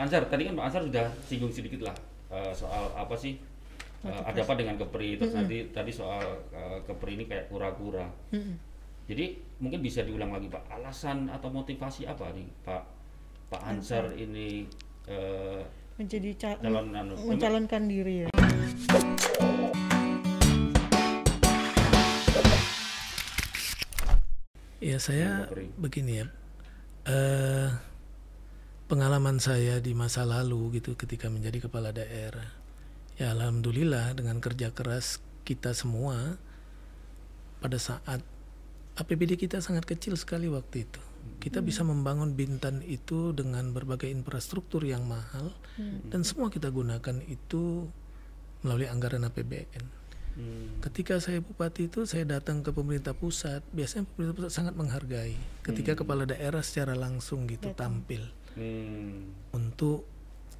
Pak Ansar, tadi kan Pak Ansar sudah singgung sedikit lah uh, soal apa sih uh, ada apa dengan kepri? Terus nanti tadi soal uh, kepri ini kayak kura-kura. Jadi mungkin bisa diulang lagi Pak, alasan atau motivasi apa nih Pak Pak Ansar ini uh, menjadi ca- calon anu, mencalonkan diri ya. Ya saya begini ya, eh pengalaman saya di masa lalu gitu ketika menjadi kepala daerah, ya alhamdulillah dengan kerja keras kita semua pada saat APBD kita sangat kecil sekali waktu itu, kita bisa membangun Bintan itu dengan berbagai infrastruktur yang mahal dan semua kita gunakan itu melalui anggaran APBN. Hmm, Ketika saya bupati itu saya datang ke pemerintah pusat, biasanya pemerintah pusat sangat menghargai ketika kepala daerah secara langsung gitu tampil hmm, untuk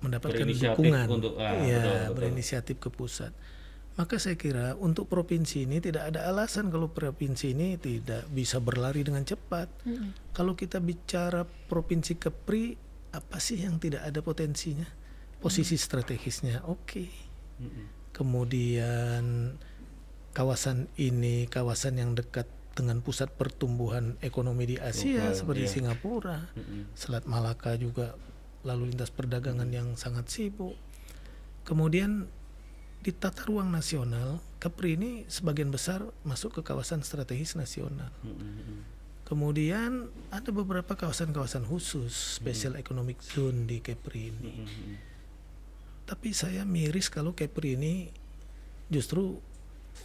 mendapatkan Berinisiatif dukungan, untuk- ah, ya betul, betul. berinisiatif ke pusat. Maka saya kira untuk provinsi ini tidak ada alasan kalau provinsi ini tidak bisa berlari dengan cepat. Kalau kita bicara provinsi Kepri, apa sih yang tidak ada potensinya? Posisi strategisnya oke. hmm, Kemudian kawasan ini kawasan yang dekat dengan pusat pertumbuhan ekonomi di Asia seperti iya. Singapura, hmm, Selat Malaka juga lalu lintas perdagangan yang sangat sibuk. Kemudian di tata ruang nasional, Kepri ini sebagian besar masuk ke kawasan strategis nasional. hmm, hmm, Kemudian ada beberapa kawasan-kawasan khusus, special economic zone di Kepri ini. hmm, hmm, Tapi saya miris kalau Kepri ini justru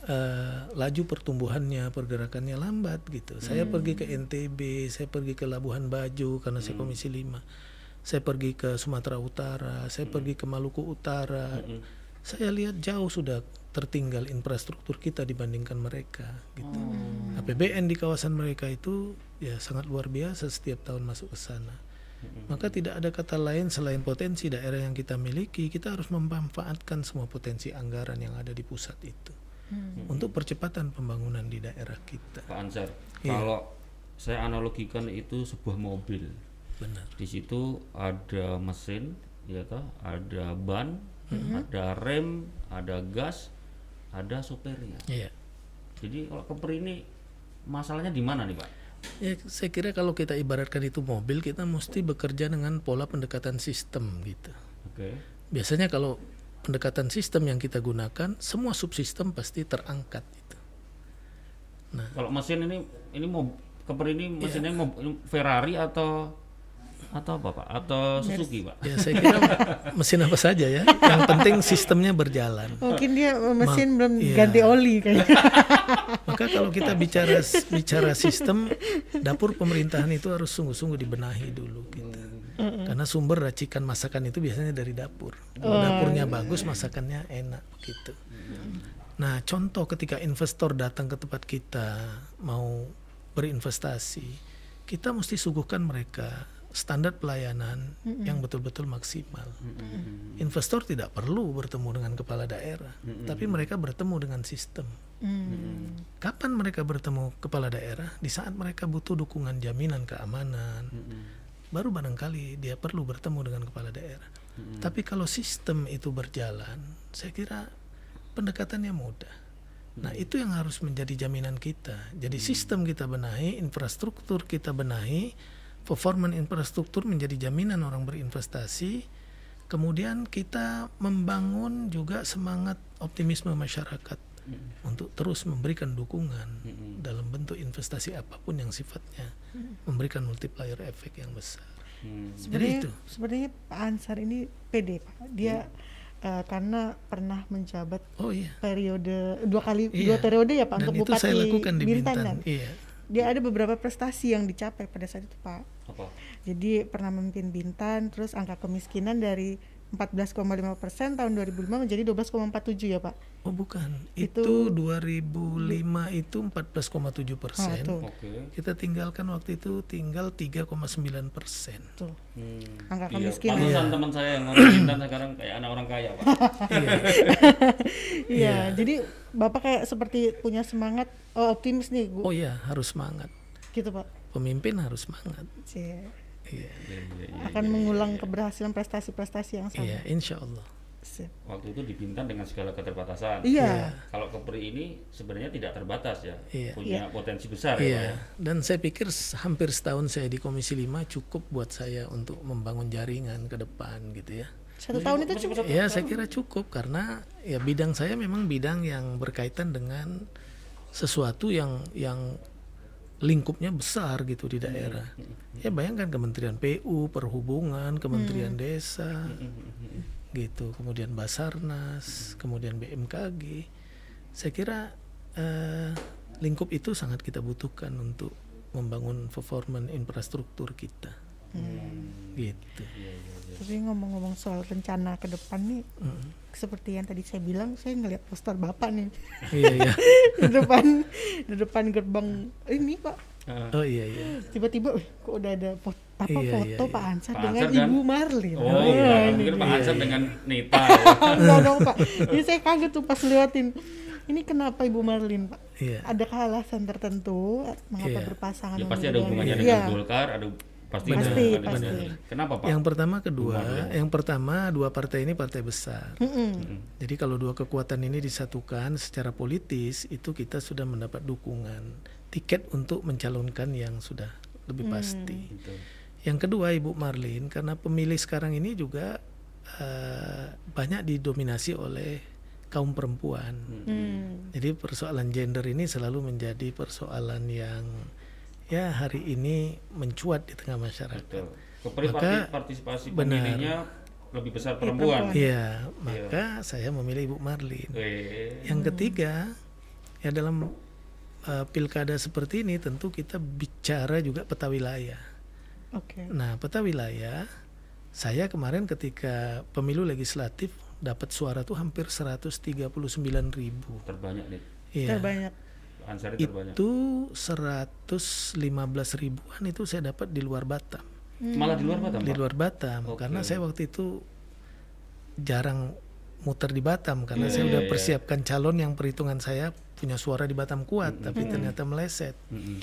eh, laju pertumbuhannya, pergerakannya lambat gitu. Saya pergi ke NTB, saya pergi ke Labuhan Bajo karena saya Komisi 5. Saya pergi ke Sumatera Utara, saya pergi ke Maluku Utara. Saya lihat jauh sudah tertinggal infrastruktur kita dibandingkan mereka gitu. APBN di kawasan mereka itu ya sangat luar biasa setiap tahun masuk ke sana. Maka tidak ada kata lain selain potensi daerah yang kita miliki, kita harus memanfaatkan semua potensi anggaran yang ada di pusat itu untuk percepatan pembangunan di daerah kita. Pak Ansar, Iya. kalau saya analogikan itu sebuah mobil. Benar. Di situ ada mesin, ya toh, ada ban, Mm-hmm. ada rem, ada gas, ada sopirnya. Iya. Jadi kalau kepri ini masalahnya di mana nih Pak? Ya, saya kira kalau kita ibaratkan itu mobil, kita mesti bekerja dengan pola pendekatan sistem gitu. Oke. Biasanya kalau pendekatan sistem yang kita gunakan, semua subsistem pasti terangkat itu. Kalau mesin ini ini mau kepri ini Iya. mesinnya mau Ferrari atau atau apa Pak? Atau Suzuki Pak? Ya saya kira mesin apa saja ya, yang penting sistemnya berjalan. Mungkin dia mesin belum iya. ganti oli kayaknya. Maka kalau kita bicara bicara sistem, dapur pemerintahan itu harus sungguh-sungguh dibenahi dulu gitu. Karena sumber racikan masakan itu biasanya dari dapur. Kalau dapurnya bagus, masakannya enak gitu. Nah, contoh ketika investor datang ke tempat kita mau berinvestasi, kita mesti suguhkan mereka standar pelayanan yang betul-betul maksimal. Investor tidak perlu bertemu dengan kepala daerah, tapi mereka bertemu dengan sistem. Hmm. Kapan mereka bertemu kepala daerah? Di saat mereka butuh dukungan jaminan keamanan. Baru barangkali dia perlu bertemu dengan kepala daerah. Tapi kalau sistem itu berjalan, saya kira pendekatannya mudah. Nah, itu yang harus menjadi jaminan kita. Jadi sistem kita benahi, infrastruktur kita benahi, performance infrastruktur menjadi jaminan orang berinvestasi. Kemudian kita membangun juga semangat optimisme masyarakat untuk terus memberikan dukungan dalam bentuk investasi apa pun yang sifatnya memberikan multiplier efek yang besar. Hmm. Jadi Sebenarnya itu. sebenarnya Pak Ansar ini pede Pak. Dia eh, karena pernah menjabat Oh iya. periode dua kali Iya. dua periode ya Pak Dan untuk itu bupati saya lakukan di Bintan. kan? Iya. Dia ada beberapa prestasi yang dicapai pada saat itu Pak. Apa? Jadi pernah memimpin Bintan, terus angka kemiskinan dari 14,5 persen tahun 2005 menjadi 12,47 ya Pak. Oh bukan. Itu- Itu, 2005 itu 14,7 persen. tuh. Oke. Kita tinggalkan waktu itu tinggal 3,9 persen. Tuh. Hmm. Angka Iya, kemiskinan. pantesan teman saya yang orang sekarang kayak anak orang kaya Pak. Iya, jadi Bapak kayak seperti punya semangat oh, optimis nih, Bu. Oh iya harus semangat. Gitu, Pak. Pemimpin harus semangat. Cie. Iya, Iya, iya, iya, akan iya, mengulang iya. keberhasilan prestasi-prestasi yang sama. iya, insya Allah. Sip. Waktu itu di Bintan dengan segala keterbatasan. Iya. Kalau Kepri ini sebenarnya tidak terbatas ya, Iya. punya potensi besar ya, Iya, ya. dan saya pikir hampir setahun saya di Komisi 5 cukup buat saya untuk membangun jaringan ke depan gitu ya. Satu tahun itu cukup. Ya, saya kira cukup karena ya bidang saya memang bidang yang berkaitan dengan sesuatu yang yang lingkupnya besar gitu di daerah. Ya bayangkan Kementerian PU, Perhubungan, Kementerian Desa, gitu, kemudian Basarnas, kemudian BMKG. Saya kira eh, lingkup itu sangat kita butuhkan untuk membangun performan infrastruktur kita. Gitu. Tapi ngomong-ngomong soal rencana ke depan nih, seperti yang tadi saya bilang, saya ngeliat poster bapak nih Iya iya. di depan di depan gerbang ini pak. Heeh. Oh iya iya. Tiba-tiba, "Wih, kok udah ada fo- apa Iya, foto iya, Pak iya. Ansar Pak dengan Ansar dan- Ibu Marlin. Oh, iya, ini mungkin Pak. Ansar dengan Nita. ya. Enggak dong Pak. Ini saya kaget tuh pas lewatin. Ini kenapa Ibu Marlin Pak? Iya. Adakah alasan tertentu mengapa Iya. berpasangan? ya pasti ada dengan- hubungannya Iya. dengan Golkar, ada pasti Pasti, pasti. Kenapa Pak? Yang pertama kedua, Marlin. yang pertama dua partai ini partai besar. Mm-mm. Jadi kalau dua kekuatan ini disatukan secara politis itu kita sudah mendapat dukungan tiket untuk mencalonkan yang sudah lebih pasti. Gitu. Yang kedua Ibu Marlin karena pemilih sekarang ini juga eh, banyak didominasi oleh kaum perempuan. Hmm. Jadi persoalan gender ini selalu menjadi persoalan yang ya hari ini mencuat di tengah masyarakat. Betul. Kepri Maka, parti- partisipasi benar. pemilihnya lebih besar perempuan. Iya, maka saya memilih Ibu Marlin. Eh, Yang ketiga, ya dalam uh, pilkada seperti ini tentu kita bicara juga peta wilayah. Oke. Nah, peta wilayah, saya kemarin ketika pemilu legislatif dapat suara tuh hampir 139 ribu. terbanyak nih. Iya. Terbanyak. Ansari terbanyak. Itu 115 ribuan itu saya dapat di luar Batam. Malah di luar Batam, Di luar Batam, Oke. karena saya waktu itu jarang muter di Batam karena Iya, saya udah iya, iya. persiapkan calon yang perhitungan saya punya suara di Batam kuat tapi ternyata meleset. Mm-mm.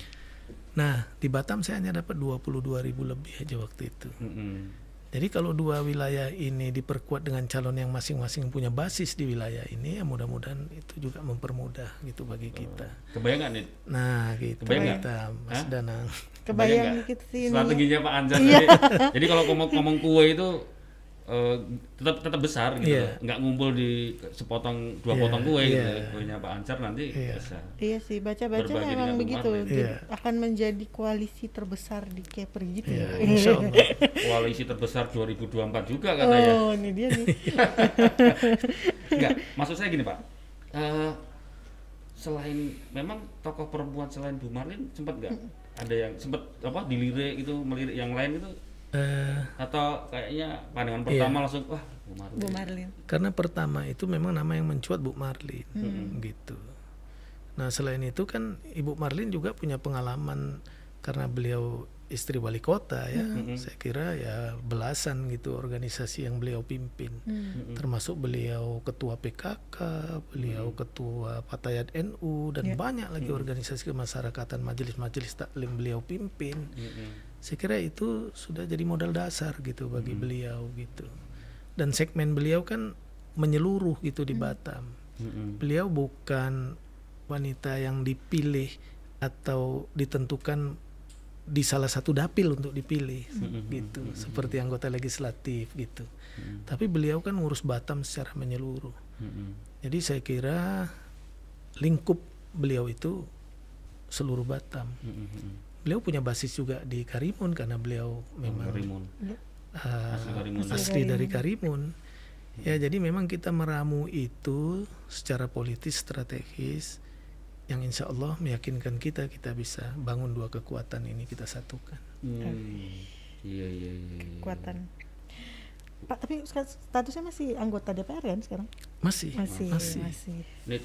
Nah, di Batam saya hanya dapat 22 ribu lebih aja waktu itu. Mm-mm. Jadi kalau dua wilayah ini diperkuat dengan calon yang masing-masing punya basis di wilayah ini, ya mudah-mudahan itu juga mempermudah gitu bagi kita. Kebayang nggak nih? Nah, gitu Kebayang kita, Mas Hah? Danang. Kebayang nggak dikit sih ini. Strateginya Pak Ansar Iya. tadi. Jadi kalau ngomong-ngomong kue itu eh, tetap tetap besar gitu, Iya. nggak ngumpul di sepotong dua Iya, potong kue gitu. iya. Kuenya Pak Ansar nanti Iya. bisa. Iya sih, baca-baca Berbagi memang begitu. Iya. akan menjadi koalisi terbesar di Kepri gitu. Ya, ya. insya Allah. Koalisi terbesar 2024 juga katanya. Oh, ini dia nih. Enggak, maksud saya gini Pak. Eh, selain memang tokoh perempuan selain Bu Marlin sempat nggak ada yang sempat apa dilirik itu melirik yang lain itu Eh, atau kayaknya pandangan Iya. pertama langsung wah Bu Marlin. Bu Marlin. karena pertama itu memang nama yang mencuat Bu Marlin, gitu. Nah selain itu kan Ibu Marlin juga punya pengalaman karena beliau istri wali kota ya. Saya kira ya belasan gitu organisasi yang beliau pimpin, termasuk beliau ketua PKK, beliau ketua Patayat NU dan banyak lagi organisasi kemasyarakatan majelis-majelis taklim beliau pimpin. Mm-mm. Saya kira itu sudah jadi modal dasar gitu bagi beliau gitu. Dan segmen beliau kan menyeluruh gitu di Batam. Mm-mm. Beliau bukan wanita yang dipilih atau ditentukan di salah satu dapil untuk dipilih gitu, seperti anggota legislatif gitu. Tapi beliau kan ngurus Batam secara menyeluruh. Jadi saya kira lingkup beliau itu seluruh Batam. Beliau punya basis juga di Karimun karena beliau memang Karimun. uh, Asli Karimun. asli dari Karimun. Ya, jadi memang kita meramu itu secara politis strategis yang insya Allah meyakinkan kita kita bisa bangun dua kekuatan ini kita satukan. Hmm. Iya iya iya. iya. Kekuatan. Pak, tapi statusnya masih anggota DPR kan sekarang? Masih, Masih, masih. masih. Ini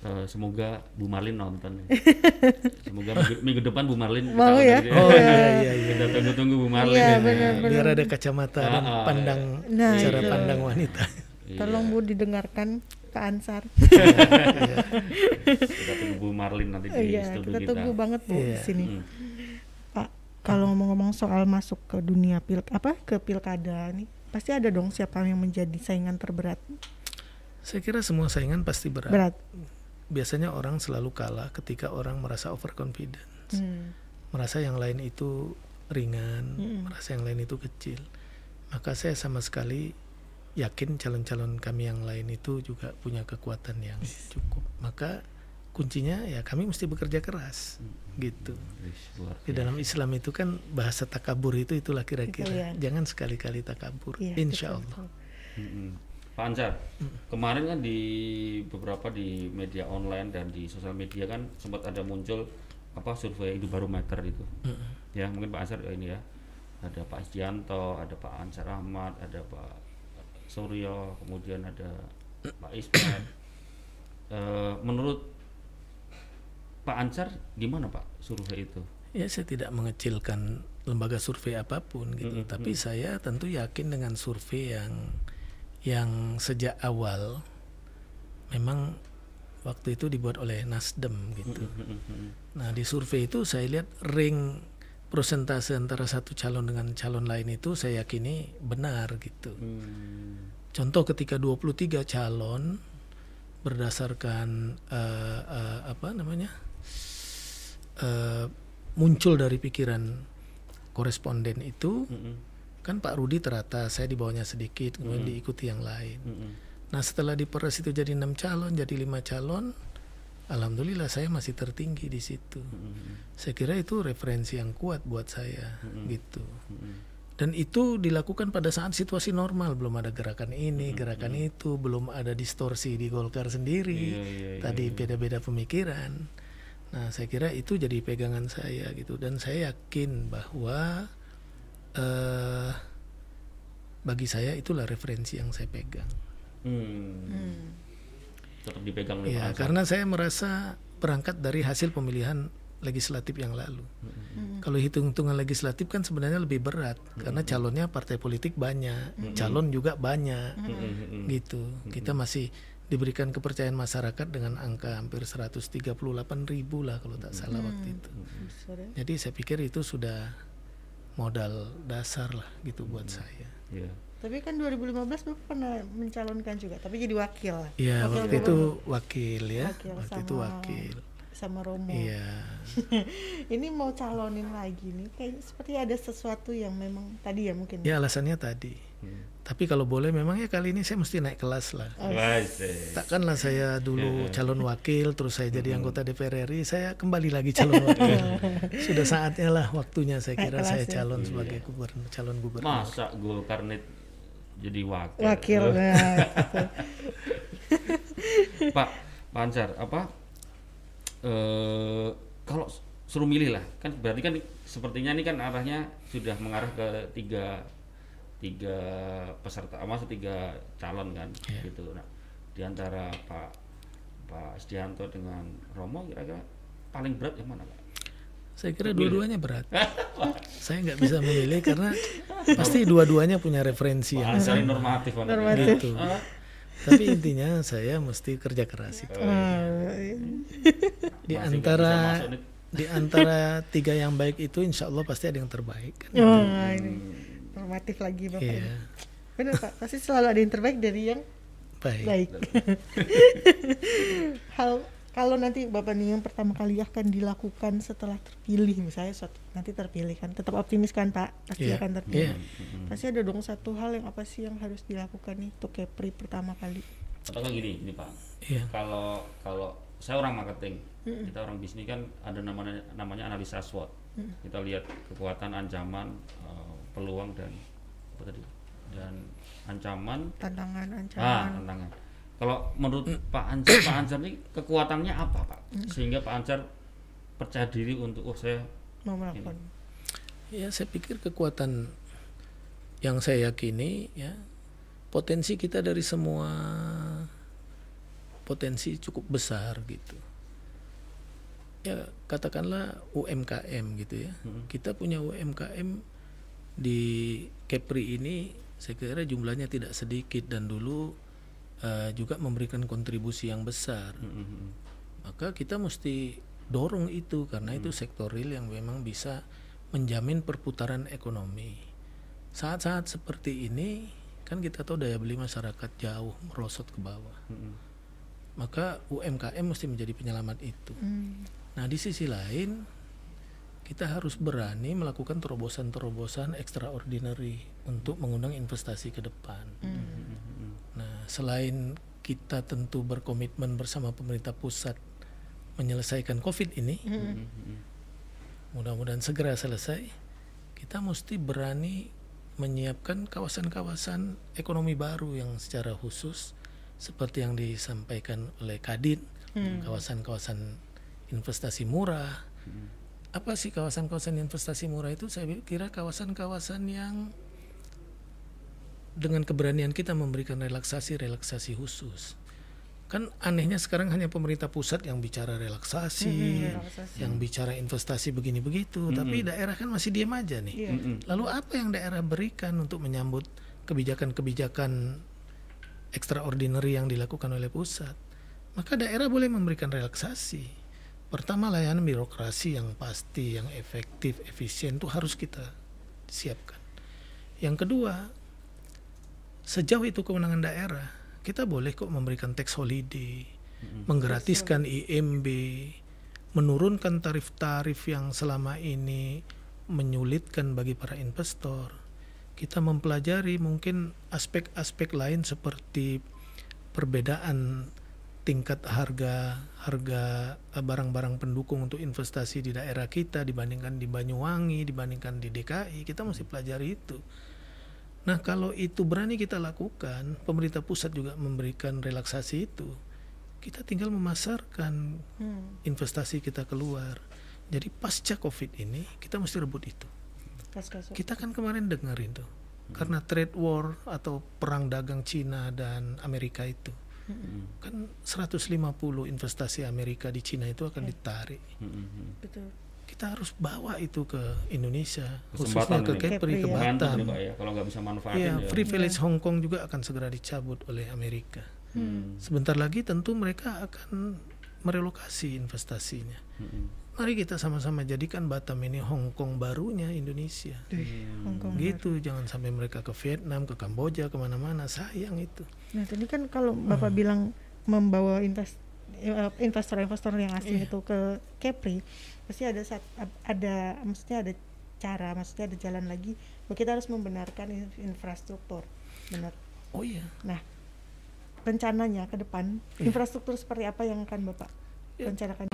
eh, semoga Bu Marlin nonton. ya. semoga minggu, minggu depan Bu Marlin Mau ya? gitu Oh iya iya iya. Kita tunggu-tunggu Bu Marlin. Iya, ya. benar. Biar ada kacamata dan Ah, ah, pandang Nah, cara itu. pandang wanita. Iya. Tolong Bu didengarkan Pak Ansar. Kita tunggu Bu Marlin nanti di Iya, studio kita kita. tunggu banget Bu di Iya. sini. Hmm. Pak, kalau ngomong-ngomong soal masuk ke dunia pil apa ke pilkada nih pasti ada dong siapa yang menjadi saingan terberat Saya kira semua saingan pasti berat. berat Biasanya orang selalu kalah ketika orang merasa overconfidence, Hmm. merasa yang lain itu ringan, Mm-mm. merasa yang lain itu kecil. Maka saya sama sekali yakin calon-calon kami yang lain itu juga punya kekuatan yang cukup. Maka kuncinya ya kami mesti bekerja keras, gitu. Wis, luar Di dalam Islam itu kan bahasa takabur itu itulah kira-kira. Iya. Jangan sekali-kali takabur. Iya, Insya betul, Allah. betul. Pak Ancar, kemarin kan di beberapa di media online dan di sosial media kan sempat ada muncul apa survei Indobarometer itu. Ya mungkin Pak Ancar ini ya. Ada Pak Isdianto, ada Pak Ancar Ahmad, ada Pak Suryo, kemudian ada Pak Ismet. Eh, menurut Pak Ancar gimana Pak survei itu? Ya saya tidak mengecilkan lembaga survei apa pun gitu, Mm-mm, tapi saya tentu yakin dengan survei yang yang sejak awal memang waktu itu dibuat oleh Nasdem gitu. Nah di survei itu saya lihat ring persentase antara satu calon dengan calon lain itu saya yakini benar gitu. Hmm. Contoh ketika 23 calon berdasarkan eh, eh, apa namanya eh, muncul dari pikiran koresponden itu. Kan Pak Rudi teratas saya di bawahnya sedikit kemudian diikuti yang lain. Mm-mm. Nah setelah diperas itu jadi enam calon jadi lima calon, alhamdulillah saya masih tertinggi di situ. Mm-mm. Saya kira itu referensi yang kuat buat saya gitu. Mm-mm. Dan itu dilakukan pada saat situasi normal, belum ada gerakan ini, gerakan itu, belum ada distorsi di Golkar sendiri. Iya, iya, iya, Tadi beda-beda pemikiran. Nah, saya kira itu jadi pegangan saya gitu dan saya yakin bahwa eh bagi saya itulah referensi yang saya pegang. Hmm. Tetap dipegang oleh Ya, karena saya merasa berangkat dari hasil pemilihan legislatif yang lalu. Kalau hitung-hitungan legislatif kan sebenarnya lebih berat karena calonnya partai politik banyak, calon juga banyak, Mm-mm. gitu. Kita masih diberikan kepercayaan masyarakat dengan angka hampir 138 ribu lah kalau tak salah waktu itu. Ya. Jadi saya pikir itu sudah modal dasar lah gitu buat saya. Iya. Tapi kan 2015 Bapak pernah mencalonkan juga, tapi jadi wakil lah. Iya waktu itu wakil ya, Wakil waktu itu sama- wakil. sama Romo. Iya. Ini mau calonin lagi nih, kayak seperti ada sesuatu yang memang tadi ya mungkin. Ya alasannya tadi. Tapi kalau boleh memang ya kali ini saya mesti naik kelas lah. Eh. Takkanlah saya dulu calon wakil terus saya jadi anggota DPR RI, saya kembali lagi calon wakil. Sudah saatnya lah waktunya saya kira saya ya. calon sebagai gubernur, calon gubernur. Masa Golkar net jadi wakil? Wakil. Nah, gitu. Pak Pancar, apa? eh kalau suruh milih lah, kan berarti kan sepertinya ini kan arahnya sudah mengarah ke tiga tiga peserta, maksud tiga calon kan, gitu. Nah, di antara Pak Pak Sdianto dengan Romo kira-kira paling berat yang mana, Pak? Saya kira dua-duanya berat. saya nggak bisa memilih karena pasti dua-duanya punya referensi yang Paling normatif. Normatif. gitu. Tapi intinya saya mesti kerja keras itu. Di Masih nggak bisa antara di antara tiga yang baik itu insya Allah pasti ada yang terbaik. kan? Wah, ini normatif lagi Bapak. Iya, ini. Benar Pak, pasti selalu ada yang terbaik dari yang baik. baik. Hal kalau nanti Bapak nih yang pertama kali akan dilakukan setelah terpilih misalnya suatu nanti terpilih kan tetap optimis kan Pak pasti Iya, akan terpilih. iya. Pasti ada dong satu hal yang apa sih yang harus dilakukan nih untuk Kepri pertama kali. Atau kan gini, ini Pak. Iya. Kalau kalau saya orang marketing, kita orang bisnis kan ada namanya namanya analisa SWOT. Kita lihat kekuatan, ancaman, eh, peluang dan apa tadi? Dan ancaman, Tantangan, ah ancaman. tantangan. Kalau menurut Pak Anjar, Pak Anjar ini kekuatannya apa Pak? Sehingga Pak Anjar percaya diri untuk oh saya mau melakukan. Ya, saya pikir kekuatan yang saya yakini ya potensi kita dari semua potensi cukup besar gitu. Ya, katakanlah UMKM gitu ya. Kita punya UMKM di Kepri ini saya kira jumlahnya tidak sedikit dan dulu eh, juga memberikan kontribusi yang besar. maka kita mesti dorong itu karena itu sektor real yang memang bisa menjamin perputaran ekonomi. Saat-saat seperti ini kan kita tahu daya beli masyarakat jauh merosot ke bawah. Mm-mm. Maka UMKM mesti menjadi penyelamat itu. Hmm. Nah, di sisi lain kita harus berani melakukan terobosan-terobosan extraordinary untuk mengundang investasi ke depan. Nah, selain kita tentu berkomitmen bersama pemerintah pusat menyelesaikan COVID ini, mudah-mudahan segera selesai, kita mesti berani menyiapkan kawasan-kawasan ekonomi baru yang secara khusus seperti yang disampaikan oleh Kadin, kawasan-kawasan investasi murah. Apa sih kawasan-kawasan investasi murah itu? Saya kira kawasan-kawasan yang dengan keberanian kita memberikan relaksasi-relaksasi khusus. Kan anehnya sekarang hanya pemerintah pusat yang bicara relaksasi, relaksasi. yang bicara investasi begini begitu, tapi daerah kan masih diam aja nih. Iya. Mm-mm. Lalu apa yang daerah berikan untuk menyambut kebijakan-kebijakan extraordinary yang dilakukan oleh pusat? Maka daerah boleh memberikan relaksasi. Pertama layanan birokrasi yang pasti, yang efektif, efisien itu harus kita siapkan. Yang kedua, sejauh itu kewenangan daerah, kita boleh kok memberikan tax holiday, menggratiskan IMB, menurunkan tarif-tarif yang selama ini menyulitkan bagi para investor. Kita mempelajari mungkin aspek-aspek lain seperti perbedaan tingkat harga harga eh, barang-barang pendukung untuk investasi di daerah kita dibandingkan di Banyuwangi, dibandingkan di DKI, kita mesti pelajari itu. Nah, kalau itu berani kita lakukan, pemerintah pusat juga memberikan relaksasi itu. Kita tinggal memasarkan Hmm. investasi kita keluar. Jadi pasca Covid ini kita mesti rebut itu. Kita kan kemarin dengerin tuh. Karena trade war atau perang dagang Cina dan Amerika itu. Kan 150 investasi Amerika di Cina itu akan ditarik. Mm-mm. Betul. Kita harus bawa itu ke Indonesia, Kesempatan khususnya ke. Kepri, Kepri, ke ya. Batam. ya, kalau nggak bisa manfaatin Iya, ya. privilege Hong Kong juga akan segera dicabut oleh Amerika. Hmm. Sebentar lagi tentu mereka akan merelokasi investasinya. Mm-mm. Mari kita sama-sama jadikan Batam ini Hong Kong barunya Indonesia. Hong Kong. Gitu, jangan sampai mereka ke Vietnam, ke Kamboja, ke mana-mana. Sayang itu. Nah, tadi kan kalau Bapak bilang membawa invest eh, investor-investor yang asing Iya. itu ke Kepri, pasti ada saat, ada maksudnya ada cara, maksudnya ada jalan lagi bahwa kita harus membenarkan in- infrastruktur. Benar. Oh iya, Nah, rencananya ke depan Iya. infrastruktur seperti apa yang akan Bapak Rencanakan?